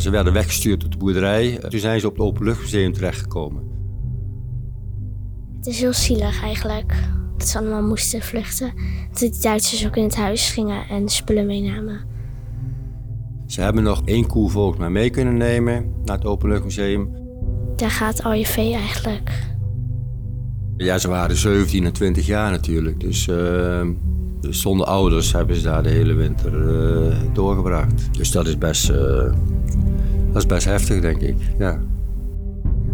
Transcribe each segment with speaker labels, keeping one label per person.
Speaker 1: Ze werden weggestuurd op de boerderij. Toen zijn ze op het Openluchtmuseum terechtgekomen.
Speaker 2: Het is heel zielig eigenlijk. Dat ze allemaal moesten vluchten. Dat de Duitsers ook in het huis gingen en spullen meenamen.
Speaker 1: Ze hebben nog één koe volgens mij mee kunnen nemen naar het Openluchtmuseum.
Speaker 2: Daar gaat al je vee eigenlijk.
Speaker 1: Ja, ze waren 17 en 20 jaar natuurlijk. Dus, uh, dus zonder ouders hebben ze daar de hele winter uh, doorgebracht. Dus dat is best, uh, dat is best heftig, denk ik. Ja.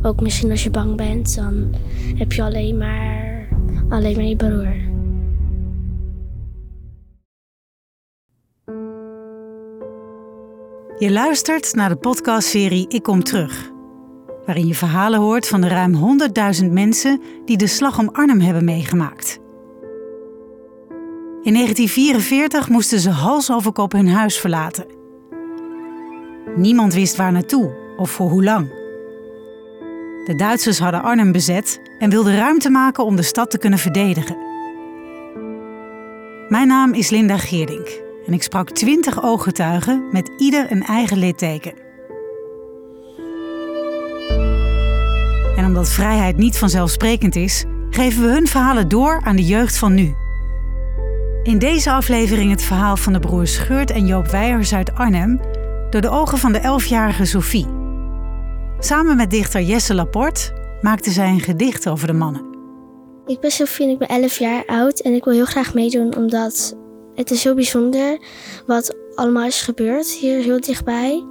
Speaker 2: Ook misschien als je bang bent, dan heb je alleen maar, alleen maar je broer.
Speaker 3: Je luistert naar de podcastserie Ik Kom Terug. Waarin je verhalen hoort van de ruim 100.000 mensen die de slag om Arnhem hebben meegemaakt. In 1944 moesten ze hals over kop hun huis verlaten. Niemand wist waar naartoe of voor hoe lang. De Duitsers hadden Arnhem bezet en wilden ruimte maken om de stad te kunnen verdedigen. Mijn naam is Linda Geerdink en ik sprak 20 ooggetuigen met ieder een eigen litteken. En omdat vrijheid niet vanzelfsprekend is, geven we hun verhalen door aan de jeugd van nu. In deze aflevering het verhaal van de broers Geurt en Joop Weijers uit Arnhem door de ogen van de 11-jarige Sophie. Samen met dichter Jesse Laporte maakte zij een gedicht over de mannen.
Speaker 2: Ik ben Sophie en ik ben 11 jaar oud en ik wil heel graag meedoen omdat het is heel bijzonder wat allemaal is gebeurd hier heel dichtbij.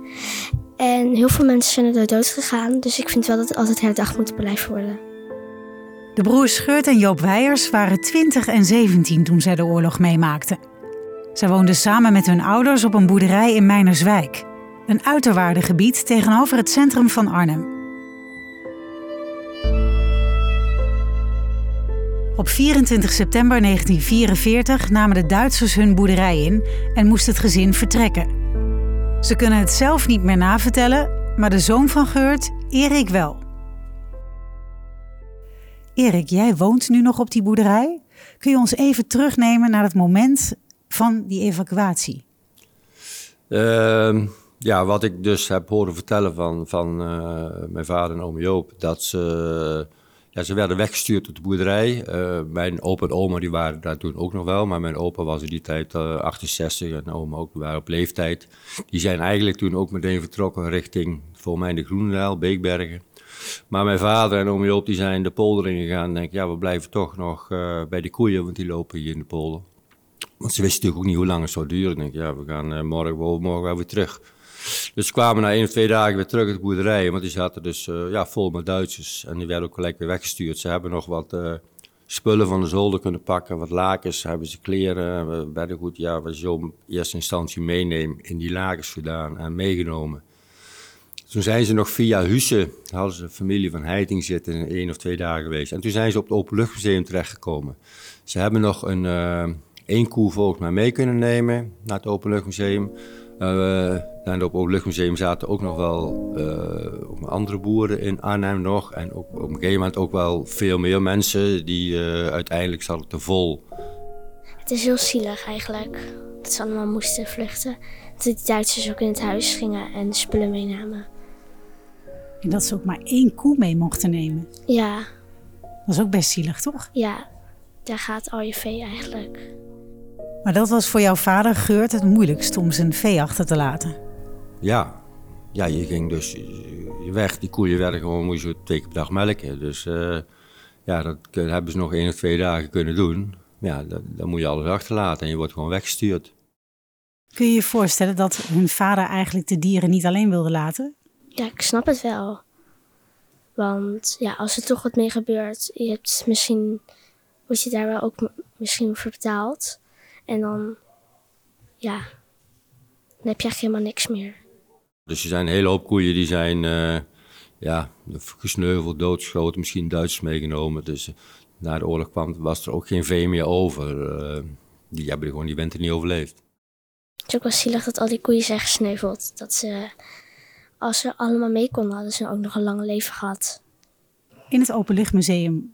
Speaker 2: En heel veel mensen zijn er dood gegaan, dus ik vind wel dat het altijd herdacht moet blijven worden.
Speaker 3: De broers Scheurt en Joop Weijers waren 20 en 17 toen zij de oorlog meemaakten. Zij woonden samen met hun ouders op een boerderij in Meinerswijk, een uiterwaardengebied tegenover het centrum van Arnhem. Op 24 september 1944 namen de Duitsers hun boerderij in en moest het gezin vertrekken. Ze kunnen het zelf niet meer navertellen, maar de zoon van Geurt, Erik wel. Erik, jij woont nu nog op die boerderij. Kun je ons even terugnemen naar het moment van die evacuatie?
Speaker 1: Uh, ja, wat ik dus heb horen vertellen van, van uh, mijn vader en oom Joop, dat ze ja, ze werden weggestuurd op de boerderij. Uh, mijn opa en oma die waren daar toen ook nog wel, maar mijn opa was in die tijd uh, 68 en oma ook waren op leeftijd. Die zijn eigenlijk toen ook meteen vertrokken richting, volgens mij de Groenendaal, Beekbergen. Maar mijn vader en oom Joop die zijn de polder ingegaan en denk ja, we blijven toch nog bij de koeien, want die lopen hier in de polder. Want ze wisten natuurlijk ook niet hoe lang het zou duren. Ik denk ja, we gaan morgen, morgen wel weer terug. Dus ze kwamen na één of twee dagen weer terug uit de boerderij. Want die zaten dus uh, ja, vol met Duitsers. En die werden ook gelijk weer weggestuurd. Ze hebben nog wat uh, spullen van de zolder kunnen pakken. Wat lakens, hebben ze kleren. We werden goed, ja, je zo in eerste instantie meeneemt, in die lakens gedaan en meegenomen. Toen zijn ze nog via Husse, hadden ze een familie van Heiting zitten, één of twee dagen geweest. En toen zijn ze op het Openluchtmuseum terechtgekomen. Ze hebben nog een uh, één koe volgens mij mee kunnen nemen naar het Openluchtmuseum. Uh, en op het Luchtmuseum zaten ook nog wel uh, andere boeren in Arnhem nog. En ook, op een gegeven moment ook wel veel meer mensen die uh, uiteindelijk zaten te vol.
Speaker 2: Het is heel zielig eigenlijk. Dat ze allemaal moesten vluchten. Dat de Duitsers ook in het huis gingen en spullen meenamen.
Speaker 3: En dat ze ook maar één koe mee mochten nemen.
Speaker 2: Ja.
Speaker 3: Dat is ook best zielig, toch?
Speaker 2: Ja, daar gaat al je vee eigenlijk.
Speaker 3: Maar dat was voor jouw vader Geurt het moeilijkst om zijn vee achter te laten.
Speaker 1: Ja, ja je ging dus weg. Die koeien werden gewoon, moest je twee keer per dag melken. Dus uh, ja, dat hebben ze nog één of twee dagen kunnen doen. Ja, dat, dan moet je alles achterlaten en je wordt gewoon weggestuurd.
Speaker 3: Kun je je voorstellen dat hun vader eigenlijk de dieren niet alleen wilde laten?
Speaker 2: Ja, ik snap het wel. Want ja, als er toch wat mee gebeurt, je hebt misschien, word je daar wel ook misschien voor betaald. En dan, ja, dan heb je echt helemaal niks meer.
Speaker 1: Dus er zijn een hele hoop koeien die zijn uh, ja, gesneuveld, doodgeschoten, misschien Duitsers meegenomen. Dus uh, na de oorlog kwam, was er ook geen vee meer over. Uh, die hebben gewoon die winter niet overleefd.
Speaker 2: Het is ook wel zielig dat al die koeien zijn gesneuveld. Dat ze, als ze allemaal mee konden, hadden ze ook nog een lang leven gehad.
Speaker 3: In het Openluchtmuseum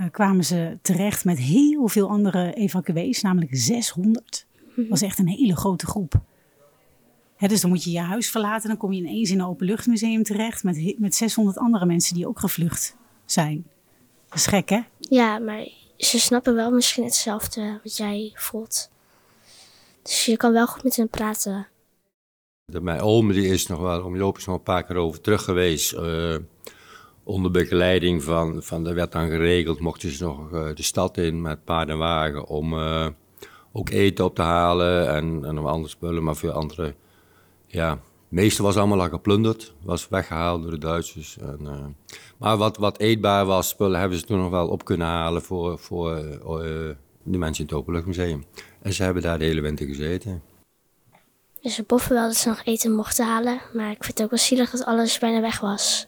Speaker 3: uh, kwamen ze terecht met heel veel andere evacuees, namelijk 600. Dat was echt een hele grote groep. dus dan moet je je huis verlaten. Dan kom je ineens in een openluchtmuseum terecht met, met 600 andere mensen die ook gevlucht zijn. Dat is gek, hè?
Speaker 2: Ja, maar ze snappen wel misschien hetzelfde wat jij voelt. Dus je kan wel goed met hen praten.
Speaker 1: De, mijn oom die is nog wel, om Joop is nog een paar keer over terug geweest. eh, onder begeleiding van, van, er werd dan geregeld, mochten ze nog eh, de stad in met paard en wagen om eh, ook eten op te halen en, en andere spullen, maar veel andere, ja, het meeste was allemaal al geplunderd, was weggehaald door de Duitsers. En, eh, maar wat, wat eetbaar was, spullen hebben ze toen nog wel op kunnen halen voor, voor de mensen in het Openluchtmuseum. En ze hebben daar de hele winter gezeten.
Speaker 2: Dus ze boffen wel dat ze nog eten mochten halen. Maar ik vind het ook wel zielig dat alles bijna weg was.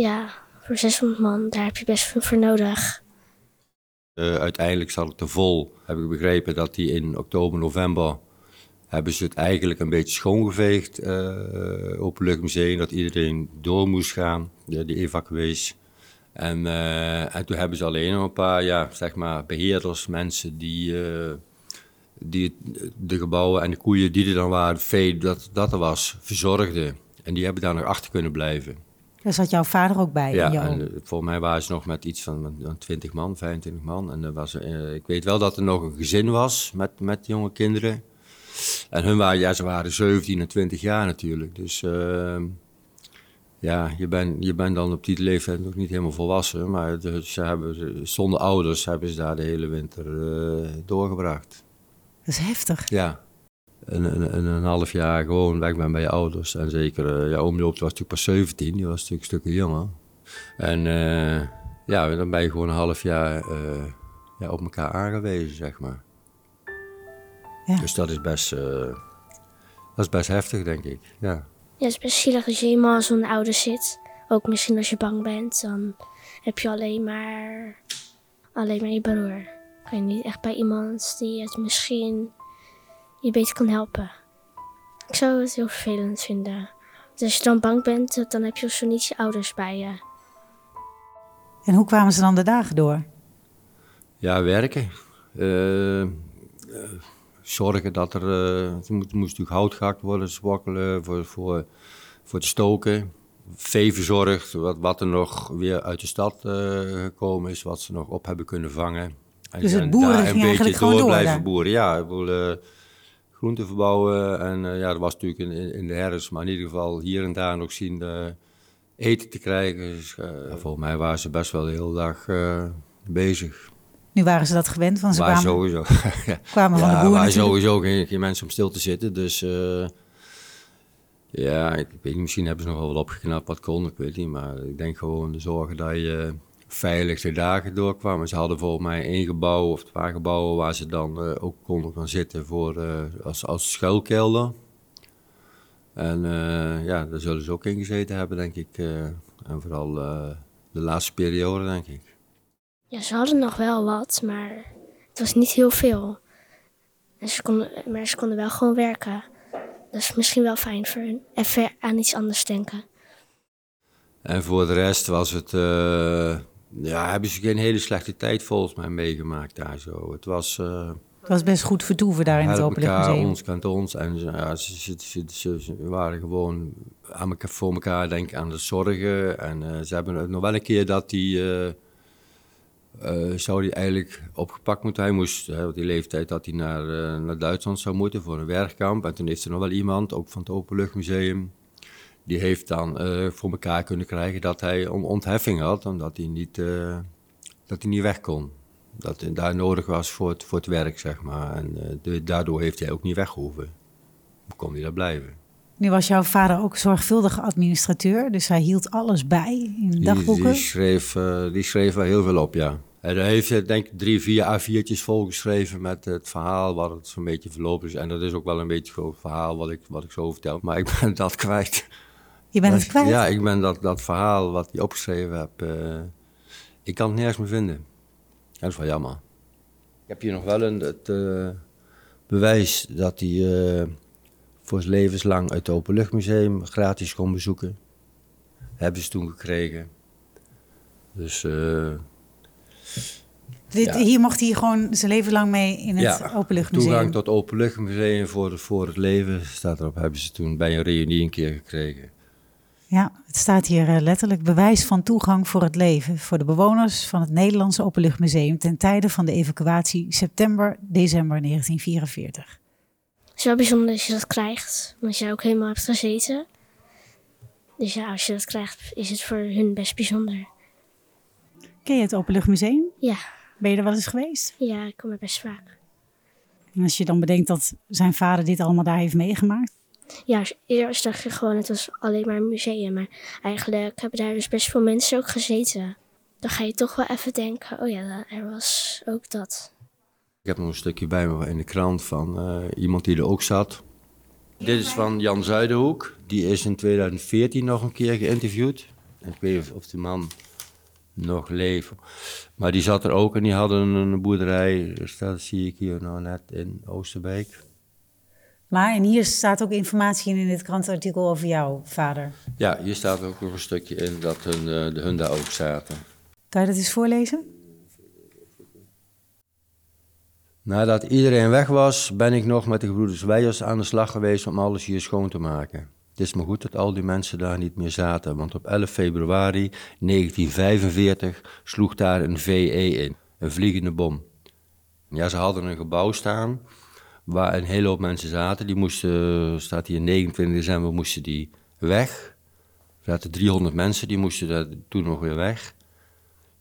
Speaker 2: Ja, voor 600 man, daar heb je best veel voor nodig.
Speaker 1: Eh, uiteindelijk zat het te vol. Heb ik begrepen dat die in oktober, november hebben ze het eigenlijk een beetje schoongeveegd, eh Openluchtmuseum, dat iedereen door moest gaan, de, die evacuees. En, eh, en toen hebben ze alleen nog een paar, ja, zeg maar, beheerders, mensen die, die de gebouwen en de koeien die er dan waren, vee dat, dat er was, verzorgden. En die hebben daar nog achter kunnen blijven.
Speaker 3: Daar zat jouw vader ook bij.
Speaker 1: Ja,
Speaker 3: en
Speaker 1: eh, volgens mij waren ze nog met iets van met- met 20 man, 25 man. En er was, eh, ik weet wel dat er nog een gezin was met, met jonge kinderen. En hun waren, ja, ze waren 17 en 20 jaar natuurlijk. Dus ehm, ja, je bent je bent dan op die leeftijd nog niet helemaal volwassen. Maar ze hebben, zonder ouders hebben ze daar de hele winter eh, doorgebracht.
Speaker 3: Dat is heftig.
Speaker 1: Ja. Een, een, een, een half jaar gewoon weg ben bij je ouders. En zeker, eh, ja, oom Joop was natuurlijk pas 17, die was natuurlijk stukken jonger. En eh, ja, dan ben je gewoon een half jaar eh, ja, op elkaar aangewezen, zeg maar.
Speaker 3: Ja.
Speaker 1: Dus dat is best, eh, dat is best heftig, denk ik. Ja.
Speaker 2: Ja, het is best zielig als je helemaal zonder ouders zit. Ook misschien als je bang bent, dan heb je alleen maar, alleen maar je broer. Kan je niet echt bij iemand die het misschien je beter kan helpen. Ik zou het heel vervelend vinden. Want als je dan bang bent, dan heb je zo niet je ouders bij je.
Speaker 3: En hoe kwamen ze dan de dagen door?
Speaker 1: Ja, werken. Eh, eh, zorgen dat er... eh, er moest, moest natuurlijk hout gehakt worden, zwakkelen voor, voor, voor het stoken. Vee verzorgd, wat, wat er nog weer uit de stad eh, gekomen is, wat ze nog op hebben kunnen vangen. En,
Speaker 3: Dus het
Speaker 1: en
Speaker 3: boeren
Speaker 1: daar
Speaker 3: ging eigenlijk gewoon door
Speaker 1: blijven boeren. Ja, ik bedoel, eh, groenten verbouwen. En eh, ja, dat was natuurlijk in, in, in de herfst, maar in ieder geval hier en daar nog zien eh, eten te krijgen. Dus, eh, volgens mij waren ze best wel de hele dag eh, bezig.
Speaker 3: Nu waren ze dat gewend, want ze
Speaker 1: Waar
Speaker 3: kwamen,
Speaker 1: sowieso.
Speaker 3: kwamen van de
Speaker 1: ja,
Speaker 3: boer
Speaker 1: waar
Speaker 3: natuurlijk.
Speaker 1: sowieso geen, geen mensen om stil te zitten. Dus eh, ja, ik weet niet, misschien hebben ze nog wel wat opgeknapt wat kon, ik weet niet. Maar ik denk gewoon de zorgen dat je veilig de dagen doorkwam. En Ze hadden volgens mij één gebouw of twee gebouwen waar ze dan eh, ook konden gaan zitten voor, eh, als, als schuilkelder. En eh, ja, daar zullen ze ook in gezeten hebben, denk ik. en vooral de laatste periode, denk ik.
Speaker 2: Ja, ze hadden nog wel wat, maar het was niet heel veel. En ze konden, maar ze konden wel gewoon werken. Dat is misschien wel fijn voor hun. Even aan iets anders denken.
Speaker 1: En voor de rest was het, ja, hebben ze geen hele slechte tijd volgens mij meegemaakt daar zo. Het was uh,
Speaker 3: Het was best goed vertoeven daar in het Openluchtmuseum.
Speaker 1: ons kant ons. En ze- ja, ze, ze, ze, waren gewoon aan elkaar, voor elkaar denk aan het zorgen. En eh, ze hebben nog wel een keer dat die, eh, eh, zou die eigenlijk opgepakt moeten. Hij moest, hè, op die leeftijd dat hij naar, eh, naar Duitsland zou moeten voor een werkkamp. En toen heeft er nog wel iemand, ook van het Openluchtmuseum, die heeft dan eh, voor elkaar kunnen krijgen dat hij een ontheffing had, omdat hij niet, eh, dat hij niet weg kon. Dat hij daar nodig was voor het, voor het werk, zeg maar. En eh, de- daardoor heeft hij ook niet weggehoeven. Kon hij daar blijven.
Speaker 3: Nu was jouw vader ook zorgvuldige administrateur, dus hij hield alles bij in
Speaker 1: Die,
Speaker 3: dagboeken.
Speaker 1: die, schreef, die schreef wel heel veel op, ja. En hij heeft denk ik drie, vier A4'tjes volgeschreven met het verhaal wat het zo'n beetje verlopen is. En dat is ook wel een beetje het verhaal wat ik, wat ik zo vertel. Maar ik ben dat kwijt.
Speaker 3: Je bent het kwijt.
Speaker 1: Ja, ik ben dat, dat verhaal wat hij opgeschreven heb, eh, ik kan het nergens meer vinden. Dat is wel jammer. Ik heb hier nog wel een, het eh, bewijs dat hij eh, voor zijn levenslang het Openluchtmuseum gratis kon bezoeken. Hebben ze toen gekregen. Dus
Speaker 3: Dit,
Speaker 1: Ja.
Speaker 3: Hier mocht hij gewoon zijn leven lang mee in het
Speaker 1: Ja,
Speaker 3: openluchtmuseum.
Speaker 1: Toegang tot openluchtmuseum voor, voor het leven staat erop. Hebben ze toen bij een reunie een keer gekregen.
Speaker 3: Ja, het staat hier eh, letterlijk bewijs van toegang voor het leven voor de bewoners van het Nederlandse Openluchtmuseum ten tijde van de evacuatie september-december 1944.
Speaker 2: Het is wel bijzonder als je dat krijgt, omdat je ook helemaal hebt gezeten. Dus ja, als je dat krijgt, is het voor hun best bijzonder.
Speaker 3: Ken je het Openluchtmuseum?
Speaker 2: Ja,
Speaker 3: Ben je er wel eens geweest?
Speaker 2: ja, ik kom er best vaak.
Speaker 3: En als je dan bedenkt dat zijn vader dit allemaal daar heeft meegemaakt.
Speaker 2: Ja, eerst dacht je gewoon, het was alleen maar een museum. Maar eigenlijk hebben daar dus best veel mensen ook gezeten. Dan ga je toch wel even denken, oh ja, er was ook dat.
Speaker 1: Ik heb nog een stukje bij me in de krant van eh, iemand die er ook zat. Dit is van Jan Zuiderhoek. Die is in 2014 nog een keer geïnterviewd. Ik weet niet of die man nog leeft. Maar die zat er ook en die hadden een boerderij. Dat zie ik hier nou net in Oosterbeek.
Speaker 3: Maar, en hier staat ook informatie in in dit krantenartikel over jouw vader.
Speaker 1: Ja, hier staat ook nog een stukje in dat hun, eh, de hun daar ook zaten.
Speaker 3: Kan je dat eens voorlezen?
Speaker 1: Nadat iedereen weg was, ben ik nog met de gebroeders Weijers aan de slag geweest om alles hier schoon te maken. Het is maar goed dat al die mensen daar niet meer zaten, want op 11 februari 1945 sloeg daar een VE in, een vliegende bom. Ja, ze hadden een gebouw staan waar een hele hoop mensen zaten. Die moesten, staat hier 29 december, moesten die weg. Er zaten 300 mensen, die moesten daar toen nog weer weg.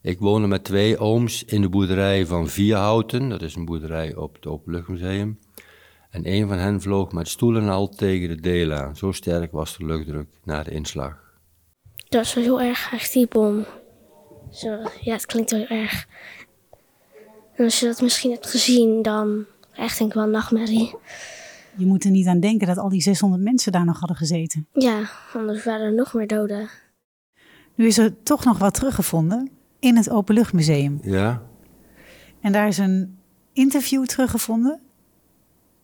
Speaker 1: Ik woonde met twee ooms in de boerderij van Vierhouten. Dat is een boerderij op het Openluchtmuseum. En een van hen vloog met stoel en al tegen de deel aan. Zo sterk was de luchtdruk na de inslag.
Speaker 2: Dat was wel heel erg, echt die bom. Zo, ja, het klinkt heel erg. En als je dat misschien hebt gezien, dan echt denk ik wel een nachtmerrie.
Speaker 3: Je moet er niet aan denken dat al die 600 mensen daar nog hadden gezeten.
Speaker 2: Ja, anders waren er nog meer doden.
Speaker 3: Nu is er toch nog wat teruggevonden in het Openluchtmuseum.
Speaker 1: Ja?
Speaker 3: En daar is een interview teruggevonden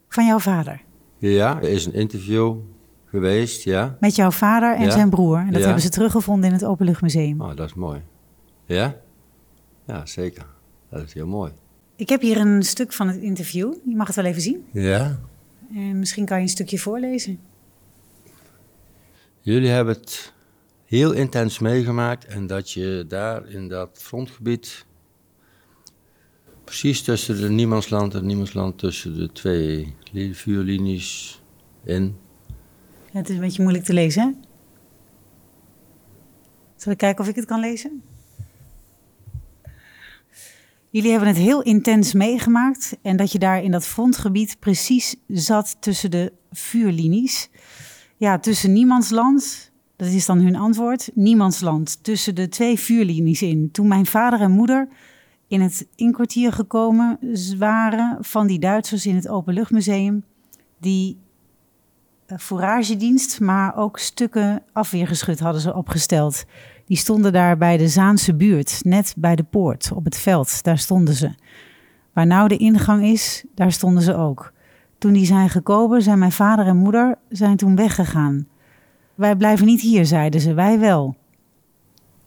Speaker 3: van jouw vader.
Speaker 1: Ja, er is een interview geweest, ja.
Speaker 3: Met jouw vader en
Speaker 1: Ja.
Speaker 3: zijn broer. En dat
Speaker 1: Ja.
Speaker 3: hebben ze teruggevonden in het Openluchtmuseum.
Speaker 1: Oh, dat is mooi. Ja? Ja, zeker. Dat is heel mooi.
Speaker 3: Ik heb hier een stuk van het interview. Je mag het wel even zien.
Speaker 1: Ja?
Speaker 3: En misschien kan je een stukje voorlezen.
Speaker 1: Jullie hebben het heel intens meegemaakt en dat je daar in dat frontgebied, precies tussen de Niemandsland en Niemandsland, tussen de twee li- vuurlinies in.
Speaker 3: Ja, het is een beetje moeilijk te lezen, hè? Zal ik kijken of ik het kan lezen? Jullie hebben het heel intens meegemaakt en dat je daar in dat frontgebied precies zat tussen de vuurlinies. Ja, tussen niemandsland, dat is dan hun antwoord, niemandsland, tussen de twee vuurlinies in. Toen mijn vader en moeder in het inkwartier gekomen waren van die Duitsers in het Openluchtmuseum, die fouragedienst, maar ook stukken afweergeschut hadden ze opgesteld. Die stonden daar bij de Zaanse buurt, net bij de poort, op het veld. Daar stonden ze. Waar nou de ingang is, daar stonden ze ook. Toen die zijn gekomen, zijn mijn vader en moeder zijn toen weggegaan. Wij blijven niet hier, zeiden ze. Wij wel.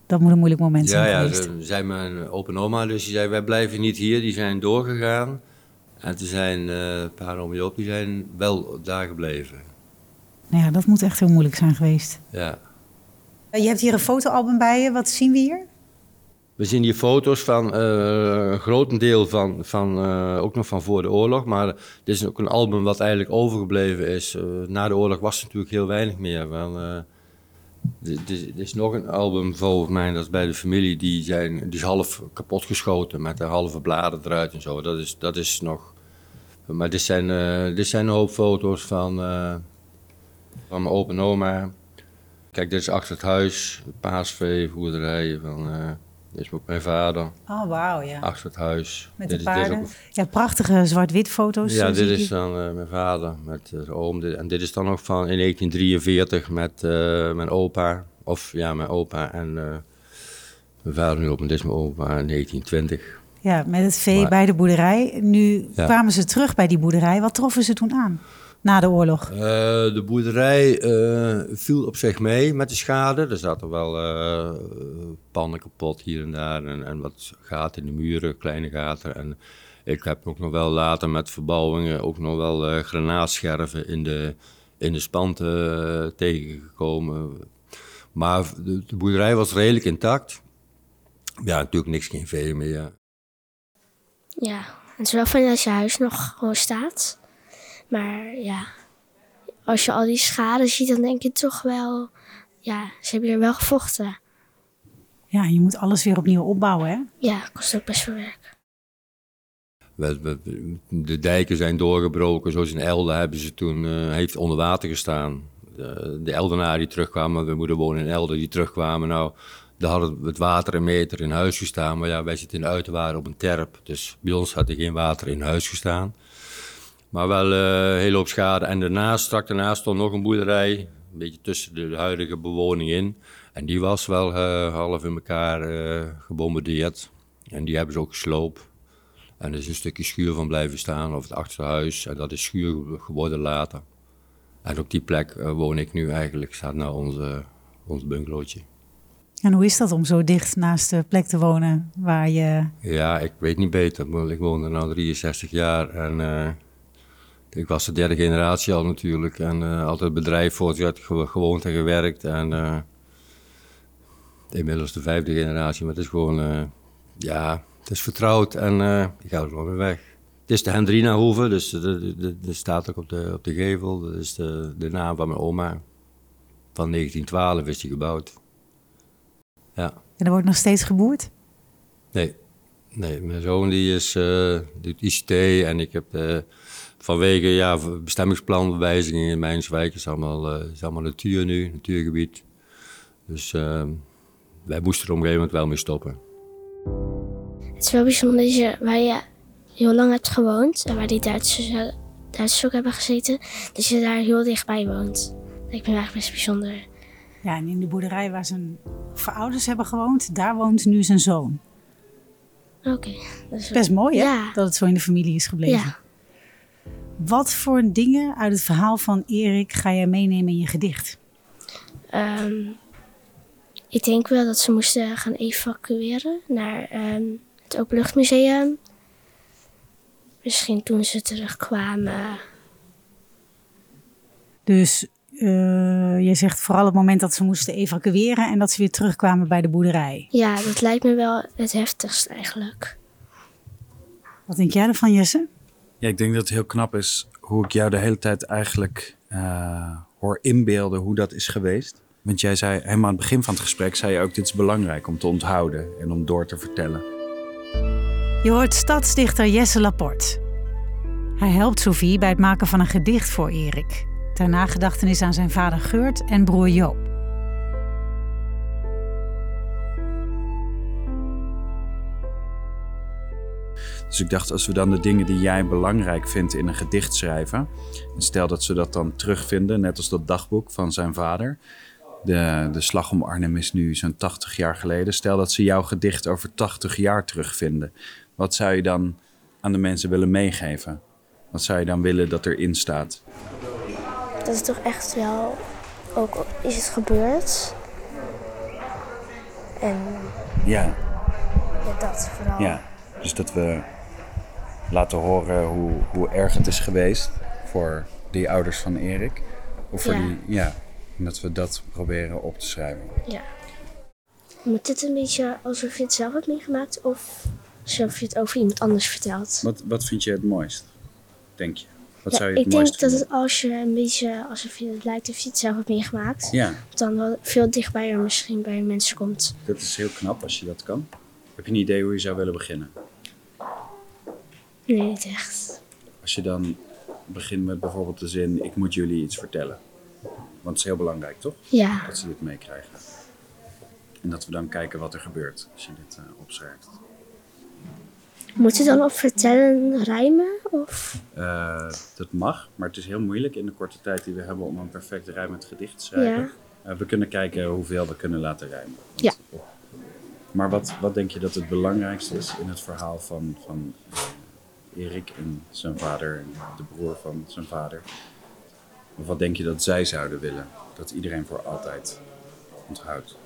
Speaker 3: Dat moet een moeilijk moment
Speaker 1: Ja,
Speaker 3: zijn
Speaker 1: ja,
Speaker 3: geweest.
Speaker 1: ze zei mijn open oma, dus die zei, wij blijven niet hier, die zijn doorgegaan. En toen zijn eh pa en oom die zijn wel daar gebleven.
Speaker 3: Nou ja, dat moet echt heel moeilijk zijn geweest.
Speaker 1: Ja.
Speaker 3: Je hebt hier een fotoalbum bij je. Wat zien we hier?
Speaker 1: We zien hier foto's van eh, een grotendeel van, van eh, ook nog van voor de oorlog. Maar dit is ook een album wat eigenlijk overgebleven is. Eh, na de oorlog was er natuurlijk heel weinig meer. Want, eh, er- is nog een album volgens mij, dat is bij de familie, die, zijn, die is half kapot geschoten met de halve bladen eruit en zo. Dat is, dat is nog. Maar dit zijn, eh, dit zijn een hoop foto's van, eh, van mijn opa en oma. Kijk, dit is achter het huis, paasvee, boerderijen van. eh, dit is ook mijn vader,
Speaker 3: Oh, wauw, ja.
Speaker 1: achter het huis.
Speaker 3: Met
Speaker 1: Dit
Speaker 3: de
Speaker 1: is
Speaker 3: paarden.
Speaker 1: ook-
Speaker 3: Ja, prachtige zwart-wit foto's.
Speaker 1: ja, dit is dan eh, mijn vader met eh, zijn oom. Dit- En dit is dan nog van in 1943 met eh, mijn opa. Of ja, mijn opa en eh, mijn vader nu op. En dit is mijn opa in 1920.
Speaker 3: Ja, met het vee
Speaker 1: Maar-
Speaker 3: bij de boerderij. Nu
Speaker 1: Ja.
Speaker 3: kwamen ze terug bij die boerderij. Wat troffen ze toen aan? Na de oorlog?
Speaker 1: Eh, de boerderij eh, viel op zich mee met de schade. Er zaten wel eh, pannen kapot hier en daar en, en wat gaten in de muren, kleine gaten. En ik heb ook nog wel later met verbouwingen ook nog wel eh granaatscherven in de, in de spanten eh, tegengekomen. Maar de, de boerderij was redelijk intact. Ja, natuurlijk niks geen vee meer. ja.
Speaker 2: Ja, het is wel fijn als je huis nog gewoon staat. Maar ja, als je al die schade ziet, dan denk je toch wel... Ja, ze hebben hier wel gevochten.
Speaker 3: Ja, je moet alles weer opnieuw opbouwen, hè?
Speaker 2: Ja, kost ook best veel werk.
Speaker 1: We- we- De dijken zijn doorgebroken. Zoals in Elden hebben ze toen eh, heeft onder water gestaan. De, de Eldenaren die terugkwamen, we moeten wonen in Elden, die terugkwamen. Nou, daar hadden het water een meter in huis gestaan. Maar ja, wij zitten in de uiterwaarden op een terp. Dus bij ons had er geen water in huis gestaan. Maar wel eh, een hele hoop schade. En daarnaast, strak daarnaast stond nog een boerderij. Een beetje tussen de huidige bewoning in. En die was wel eh, half in elkaar eh, gebombardeerd. En die hebben ze ook gesloopt. En er is een stukje schuur van blijven staan, of het achterhuis. En dat is schuur ge- geworden later. En op die plek eh, woon ik nu eigenlijk, staat nou onze, ons bungalowtje.
Speaker 3: En hoe is dat om zo dicht naast de plek te wonen waar je...
Speaker 1: Ja, ik weet niet beter. Ik woon er nu 63 jaar en eh, ik was de derde generatie al natuurlijk. En eh, altijd het bedrijf voortgezet, ge- gewoond en gewerkt. En eh, inmiddels de vijfde generatie, maar het is gewoon, eh, ja, het is vertrouwd en ik ga er gewoon weer weg. Het is de Hendrina Hoeve, dus dat staat ook op de, op de gevel. Dat is de, de naam van mijn oma. Van 1912 is die gebouwd. Ja.
Speaker 3: En er wordt nog steeds geboerd?
Speaker 1: Nee, nee mijn zoon die is, doet ICT en ik heb vanwege ja, bestemmingsplanwijzigingen in Mijnswijk, is allemaal, eh, is allemaal natuur nu, natuurgebied. Dus eh, wij moesten er op een gegeven moment wel mee stoppen.
Speaker 2: Het is wel bijzonder dat je, waar je heel lang hebt gewoond en waar die Duitsers, eh, Duitsers ook hebben gezeten, dat je daar heel dichtbij woont. Dat lijkt me eigenlijk best bijzonder.
Speaker 3: Ja, en in de boerderij waar zijn voorouders hebben gewoond, daar woont nu zijn zoon.
Speaker 2: Oké, dat is
Speaker 3: Best mooi, hè?
Speaker 2: Ja.
Speaker 3: Dat het zo in de familie is gebleven.
Speaker 2: Ja.
Speaker 3: Wat voor dingen uit het verhaal van Erik ga jij meenemen in je gedicht?
Speaker 2: Ehm, ik denk wel dat ze moesten gaan evacueren naar ehm, het Openluchtmuseum. Misschien toen ze terugkwamen.
Speaker 3: Dus eh, je zegt vooral het moment dat ze moesten evacueren en dat ze weer terugkwamen bij de boerderij.
Speaker 2: Ja, dat lijkt me wel het heftigst eigenlijk.
Speaker 3: Wat denk jij ervan, Jesse?
Speaker 4: Ja, ik denk dat het heel knap is hoe ik jou de hele tijd eigenlijk eh, hoor inbeelden hoe dat is geweest. Want jij zei helemaal aan het begin van het gesprek, zei je ook dit is belangrijk om te onthouden en om door te vertellen.
Speaker 3: Je hoort stadsdichter Jesse Laporte. Hij helpt Sophie bij het maken van een gedicht voor Erik. Ter nagedachtenis aan zijn vader Geurt en broer Joop.
Speaker 4: Dus ik dacht, als we dan de dingen die jij belangrijk vindt in een gedicht schrijven. En stel dat ze dat dan terugvinden, net als dat dagboek van zijn vader. De, de slag om Arnhem is nu zo'n 80 jaar geleden. Stel dat ze jouw gedicht over 80 jaar terugvinden. Wat zou je dan aan de mensen willen meegeven? Wat zou je dan willen dat erin staat?
Speaker 2: Dat is toch echt wel, ook is het gebeurd. En
Speaker 4: Ja,
Speaker 2: ja, dat vooral.
Speaker 4: ja. Dus dat we laten horen hoe, hoe erg het is geweest voor die ouders van Erik. Of voor
Speaker 2: Ja.
Speaker 4: die, ja. En dat we dat proberen op te schrijven.
Speaker 2: Ja. Moet dit een beetje alsof je het zelf hebt meegemaakt of alsof je het over iemand anders vertelt?
Speaker 4: Wat, wat vind je het mooist, denk je? Wat
Speaker 2: Ja,
Speaker 4: zou je het
Speaker 2: ik denk dat het als je een beetje alsof je het lijkt of je het zelf hebt meegemaakt,
Speaker 4: Ja,
Speaker 2: dan wel veel dichtbij er misschien bij mensen komt.
Speaker 4: dat is heel knap als je dat kan. Heb je een idee hoe je zou willen beginnen?
Speaker 2: Nee, niet echt.
Speaker 4: Als je dan begint met bijvoorbeeld de zin... ik moet jullie iets vertellen. Want het is heel belangrijk, toch?
Speaker 2: Ja,
Speaker 4: Dat ze dit meekrijgen. En dat we dan kijken wat er gebeurt als je dit eh, opschrijft.
Speaker 2: moet je dan op vertellen rijmen? Of?
Speaker 4: Eh, dat mag, maar het is heel moeilijk in de korte tijd die we hebben om een perfect rijmend gedicht te schrijven.
Speaker 2: Ja.
Speaker 4: Eh, we kunnen kijken hoeveel we kunnen laten rijmen. Want-
Speaker 2: Ja.
Speaker 4: Maar wat, wat denk je dat het belangrijkste is in het verhaal van, van Erik en zijn vader en de broer van zijn vader? Of wat denk je dat zij zouden willen? Dat iedereen voor altijd onthoudt.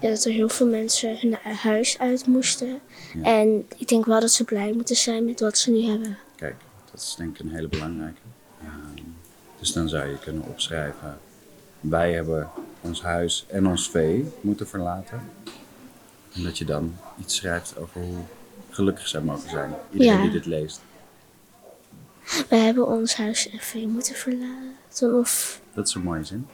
Speaker 2: Ja, dat er heel veel mensen hun huis uit moesten. En ik denk wel dat ze blij moeten zijn met wat ze nu hebben.
Speaker 4: Kijk, dat is denk ik een hele belangrijke. Ehm, dus dan zou je kunnen opschrijven: wij hebben ons huis en ons vee moeten verlaten. En dat je dan iets schrijft over hoe gelukkig zij mogen zijn. Iedereen
Speaker 2: Ja.
Speaker 4: die dit leest.
Speaker 2: We hebben ons huis en vee moeten verlaten. Of
Speaker 4: Dat is een mooie zin.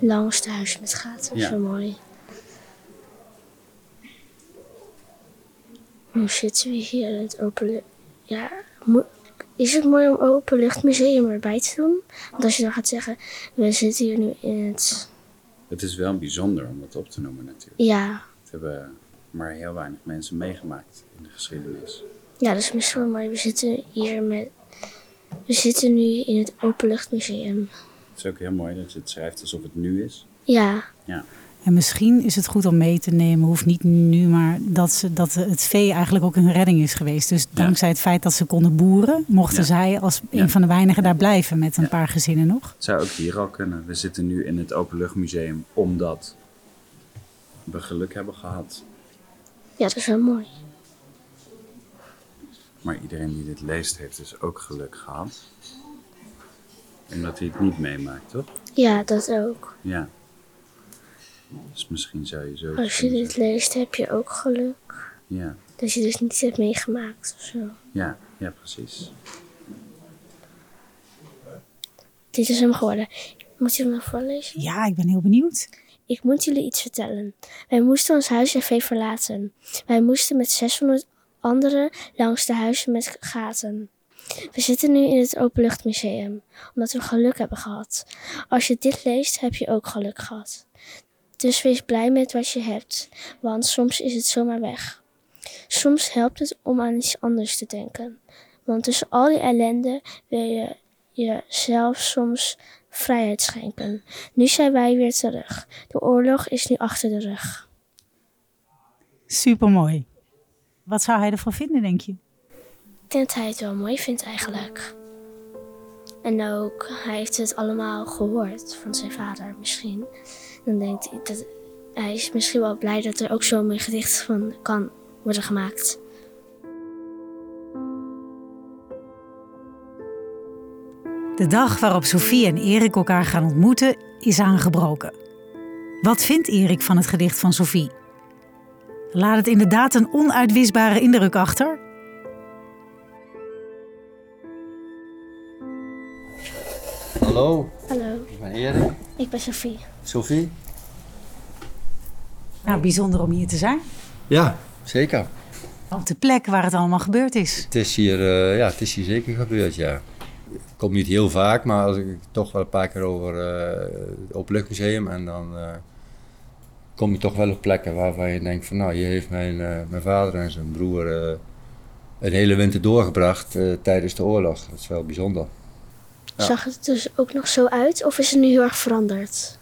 Speaker 2: langste huis met gaten.
Speaker 4: Ja.
Speaker 2: Zo mooi. Nu zitten we hier in het open... Ja, is het mooi om openluchtmuseum erbij te doen? Want als je dan gaat zeggen, we zitten hier nu in het...
Speaker 4: Het is wel bijzonder om dat op te noemen natuurlijk.
Speaker 2: Ja,
Speaker 4: Het hebben maar heel weinig mensen meegemaakt in de geschiedenis.
Speaker 2: ja dat is misschien wel mooi. We zitten hier met... We zitten nu in het openluchtmuseum.
Speaker 4: Het is ook heel mooi dat je het schrijft alsof het nu is.
Speaker 2: Ja,
Speaker 4: Ja,
Speaker 3: En misschien is het goed om mee te nemen, hoeft niet nu, maar dat, ze, dat het vee eigenlijk ook een redding is geweest. Dus dankzij het feit dat ze konden boeren, mochten
Speaker 4: Ja.
Speaker 3: zij als
Speaker 4: Ja.
Speaker 3: een van de weinigen daar blijven met een paar gezinnen nog.
Speaker 4: het zou ook hier al kunnen. We zitten nu in het Openluchtmuseum omdat we geluk hebben gehad.
Speaker 2: Ja dat is wel mooi.
Speaker 4: Maar iedereen die dit leest heeft dus ook geluk gehad. Omdat hij het niet meemaakt, toch?
Speaker 2: Ja, dat ook.
Speaker 4: Ja. Dus misschien zou je zo...
Speaker 2: Als je dit leest, heb je ook geluk.
Speaker 4: Ja,
Speaker 2: Dat je dus niets hebt meegemaakt of zo.
Speaker 4: ja, ja, precies.
Speaker 2: Dit is hem geworden. Moet je hem nog voorlezen?
Speaker 3: Ja, ik ben heel benieuwd.
Speaker 2: Ik moet jullie iets vertellen. Wij moesten ons huis en vee verlaten. Wij moesten met 600 anderen langs de huizen met gaten. We zitten nu in het Openluchtmuseum, omdat we geluk hebben gehad. Als je dit leest, heb je ook geluk gehad. Dus wees blij met wat je hebt, want soms is het zomaar weg. Soms helpt het om aan iets anders te denken. Want tussen al die ellende wil je jezelf soms vrijheid schenken. Nu zijn wij weer terug. De oorlog is nu achter de rug.
Speaker 3: Supermooi. Wat zou hij ervan vinden, denk je?
Speaker 2: Ik denk dat hij het wel mooi vindt eigenlijk. En ook, hij heeft het allemaal gehoord van zijn vader misschien. Dan denkt hij dat hij is misschien wel blij dat er ook zo'n gedicht van kan worden gemaakt.
Speaker 3: De dag waarop Sophie en Erik elkaar gaan ontmoeten is aangebroken. Wat vindt Erik van het gedicht van Sophie? Laat het inderdaad een onuitwisbare indruk achter?
Speaker 1: Hallo,
Speaker 2: Hallo,
Speaker 1: ik ben Erik.
Speaker 2: ik ben Sophie.
Speaker 1: Sophie?
Speaker 3: Nou, bijzonder om hier te zijn.
Speaker 1: Ja, zeker.
Speaker 3: Op de plek waar het allemaal gebeurd is.
Speaker 1: Het is hier, eh, ja, het is hier zeker gebeurd, ja. Komt niet heel vaak, maar als ik toch wel een paar keer over eh, het Openluchtmuseum en dan eh, kom je toch wel op plekken waarvan je denkt van nou, hier heeft mijn, eh, mijn vader en zijn broer eh, een hele winter doorgebracht eh, tijdens de oorlog. Dat is wel bijzonder. Ja.
Speaker 2: Zag het dus ook nog zo uit of is het nu heel erg veranderd?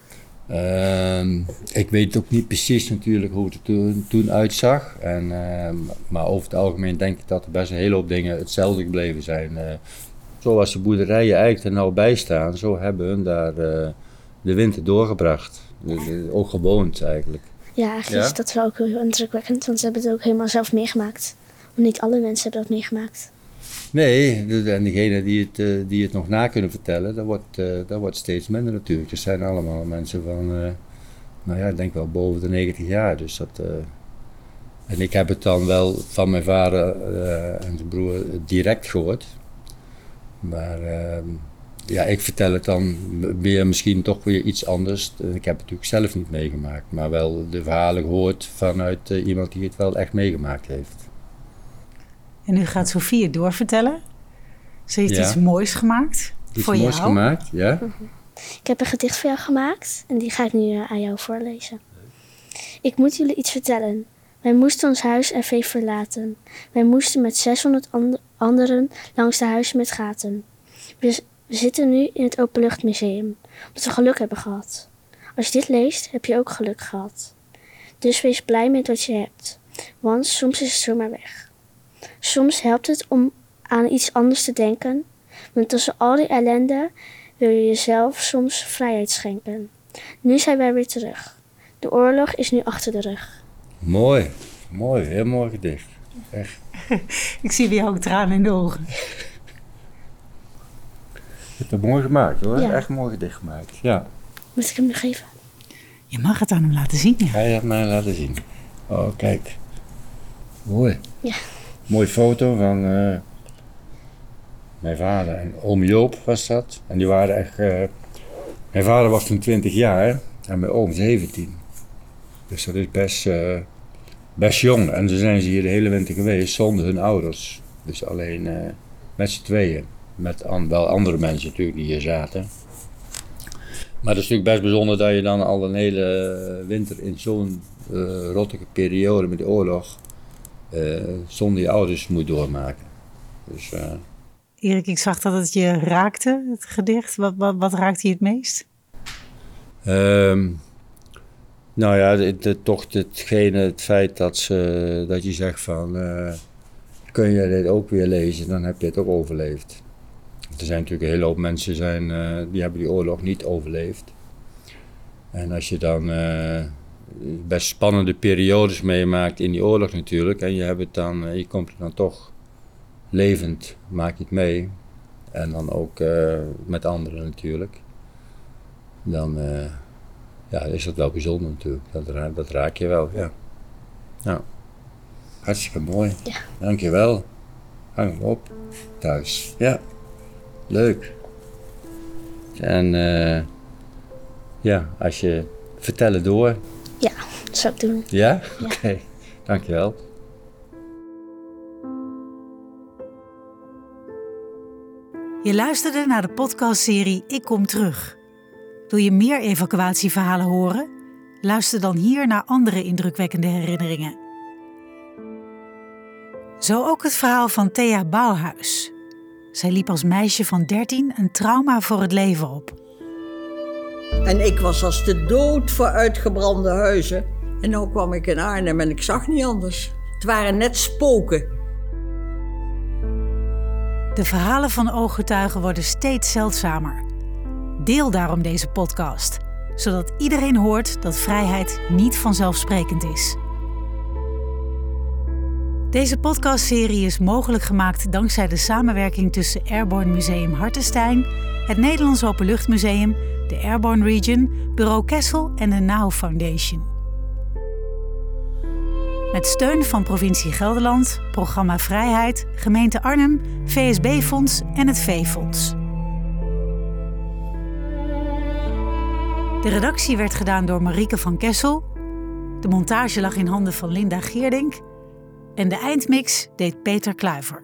Speaker 1: Ehm, ik weet ook niet precies natuurlijk hoe het er toen, toen uitzag. En, ehm, maar over het algemeen denk ik dat er best een hele hoop dingen hetzelfde gebleven zijn. Eh, zoals de boerderijen eigenlijk er nou bij staan, zo hebben hun daar eh, de winter doorgebracht. Dus, ook gewoond eigenlijk.
Speaker 2: Ja, eigenlijk
Speaker 1: Ja?
Speaker 2: is dat wel ook heel indrukwekkend, want ze hebben het ook helemaal zelf meegemaakt. Want niet alle mensen hebben dat meegemaakt.
Speaker 1: Nee, en degenen die het, eh, die het nog na kunnen vertellen, dat wordt, eh, dat wordt steeds minder natuurlijk. Er zijn allemaal mensen van, eh, nou ja, ik denk wel boven de 90 jaar. Dus dat, eh, en ik heb het dan wel van mijn vader eh, en zijn broer direct gehoord. Maar ehm, ja, ik vertel het dan weer misschien toch weer iets anders. Ik heb het natuurlijk zelf niet meegemaakt, maar wel de verhalen gehoord vanuit eh, iemand die het wel echt meegemaakt heeft.
Speaker 3: En nu gaat Sophie het doorvertellen. Ze heeft
Speaker 1: Ja.
Speaker 3: iets moois gemaakt
Speaker 1: Iets
Speaker 3: voor
Speaker 1: moois
Speaker 3: jou.
Speaker 1: gemaakt, ja?
Speaker 2: Ik heb een gedicht voor jou gemaakt en die ga ik nu eh, aan jou voorlezen. Ik moet jullie iets vertellen. Wij moesten ons huis en vee verlaten. Wij moesten met 600 and- anderen langs de huizen met gaten. We zitten nu in het Openluchtmuseum, omdat we geluk hebben gehad. Als je dit leest, heb je ook geluk gehad. Dus wees blij met wat je hebt, want soms is het zomaar weg. Soms helpt het om aan iets anders te denken, Want tussen al die ellende wil je jezelf soms vrijheid schenken. Nu zijn wij weer terug. De oorlog is nu achter de rug.
Speaker 1: Mooi, mooi, heel mooi gedicht. Echt.
Speaker 3: Ik zie weer ook tranen in de ogen.
Speaker 1: Je hebt het mooi gemaakt hoor,
Speaker 2: Ja.
Speaker 1: echt mooi gedicht gemaakt. Ja.
Speaker 2: Moet ik hem nog geven?
Speaker 3: Je mag het aan hem laten zien, ja.
Speaker 1: Ga je dat mij laten zien? Oh, kijk. Mooi.
Speaker 2: Ja.
Speaker 1: Mooie foto van eh, mijn vader en oom Joop was dat. En die waren echt... eh, mijn vader was toen 20 jaar en mijn oom 17. Dus dat is best, eh, best jong. En ze zijn ze hier de hele winter geweest zonder hun ouders. Dus alleen eh, met z'n tweeën. Met an- wel andere mensen natuurlijk die hier zaten. Maar het is natuurlijk best bijzonder dat je dan al een hele winter in zo'n eh rottige periode met de oorlog eh, zonder je ouders moet doormaken. Dus
Speaker 3: Erik, ik zag dat het je raakte, het gedicht. Wat, wat, wat raakte je het meest?
Speaker 1: Ehm, nou ja, toch hetgene, het feit dat, ze, dat je zegt van, eh, kun je dit ook weer lezen, dan heb je het ook overleefd. Er zijn natuurlijk een hele hoop mensen zijn, eh, die hebben die oorlog niet overleefd. En als je dan eh, best spannende periodes meemaakt in die oorlog natuurlijk, en je, hebt het dan, je komt dan toch levend, maak je het mee. En dan ook met anderen natuurlijk dan ja, is dat wel bijzonder natuurlijk. Dat, ra- dat raak je wel, ja. Nou, hartstikke mooi.
Speaker 2: Ja.
Speaker 1: Dankjewel. Hang hem op thuis. Ja, leuk. En eh, ja, als je vertellen door.
Speaker 2: Ja, dat zou ik doen.
Speaker 1: Ja?
Speaker 2: Ja.
Speaker 1: Oké, dankjewel.
Speaker 3: Je luisterde naar de podcastserie Ik Kom Terug. Wil je meer evacuatieverhalen horen? Luister dan hier naar andere indrukwekkende herinneringen. Zo ook het verhaal van Thea Bouwhuis. Zij liep als meisje van 13 een trauma voor het leven op.
Speaker 5: En ik was als de dood voor uitgebrande huizen. En nu kwam ik in Arnhem en ik zag niet anders. Het waren net spoken.
Speaker 3: De verhalen van ooggetuigen worden steeds zeldzamer. Deel daarom deze podcast, zodat iedereen hoort dat vrijheid niet vanzelfsprekend is. Deze podcastserie is mogelijk gemaakt dankzij de samenwerking tussen Airborne Museum Hartenstein, het Nederlands Openluchtmuseum, de Airborne Region, Bureau Kessel en de NOW Foundation. Met steun van provincie Gelderland, Programma Vrijheid, gemeente Arnhem, VSB-fonds en het V-fonds. De redactie werd gedaan door Marieke van Kessel. De montage lag in handen van Linda Geerdink. En de eindmix deed Peter Kluiver.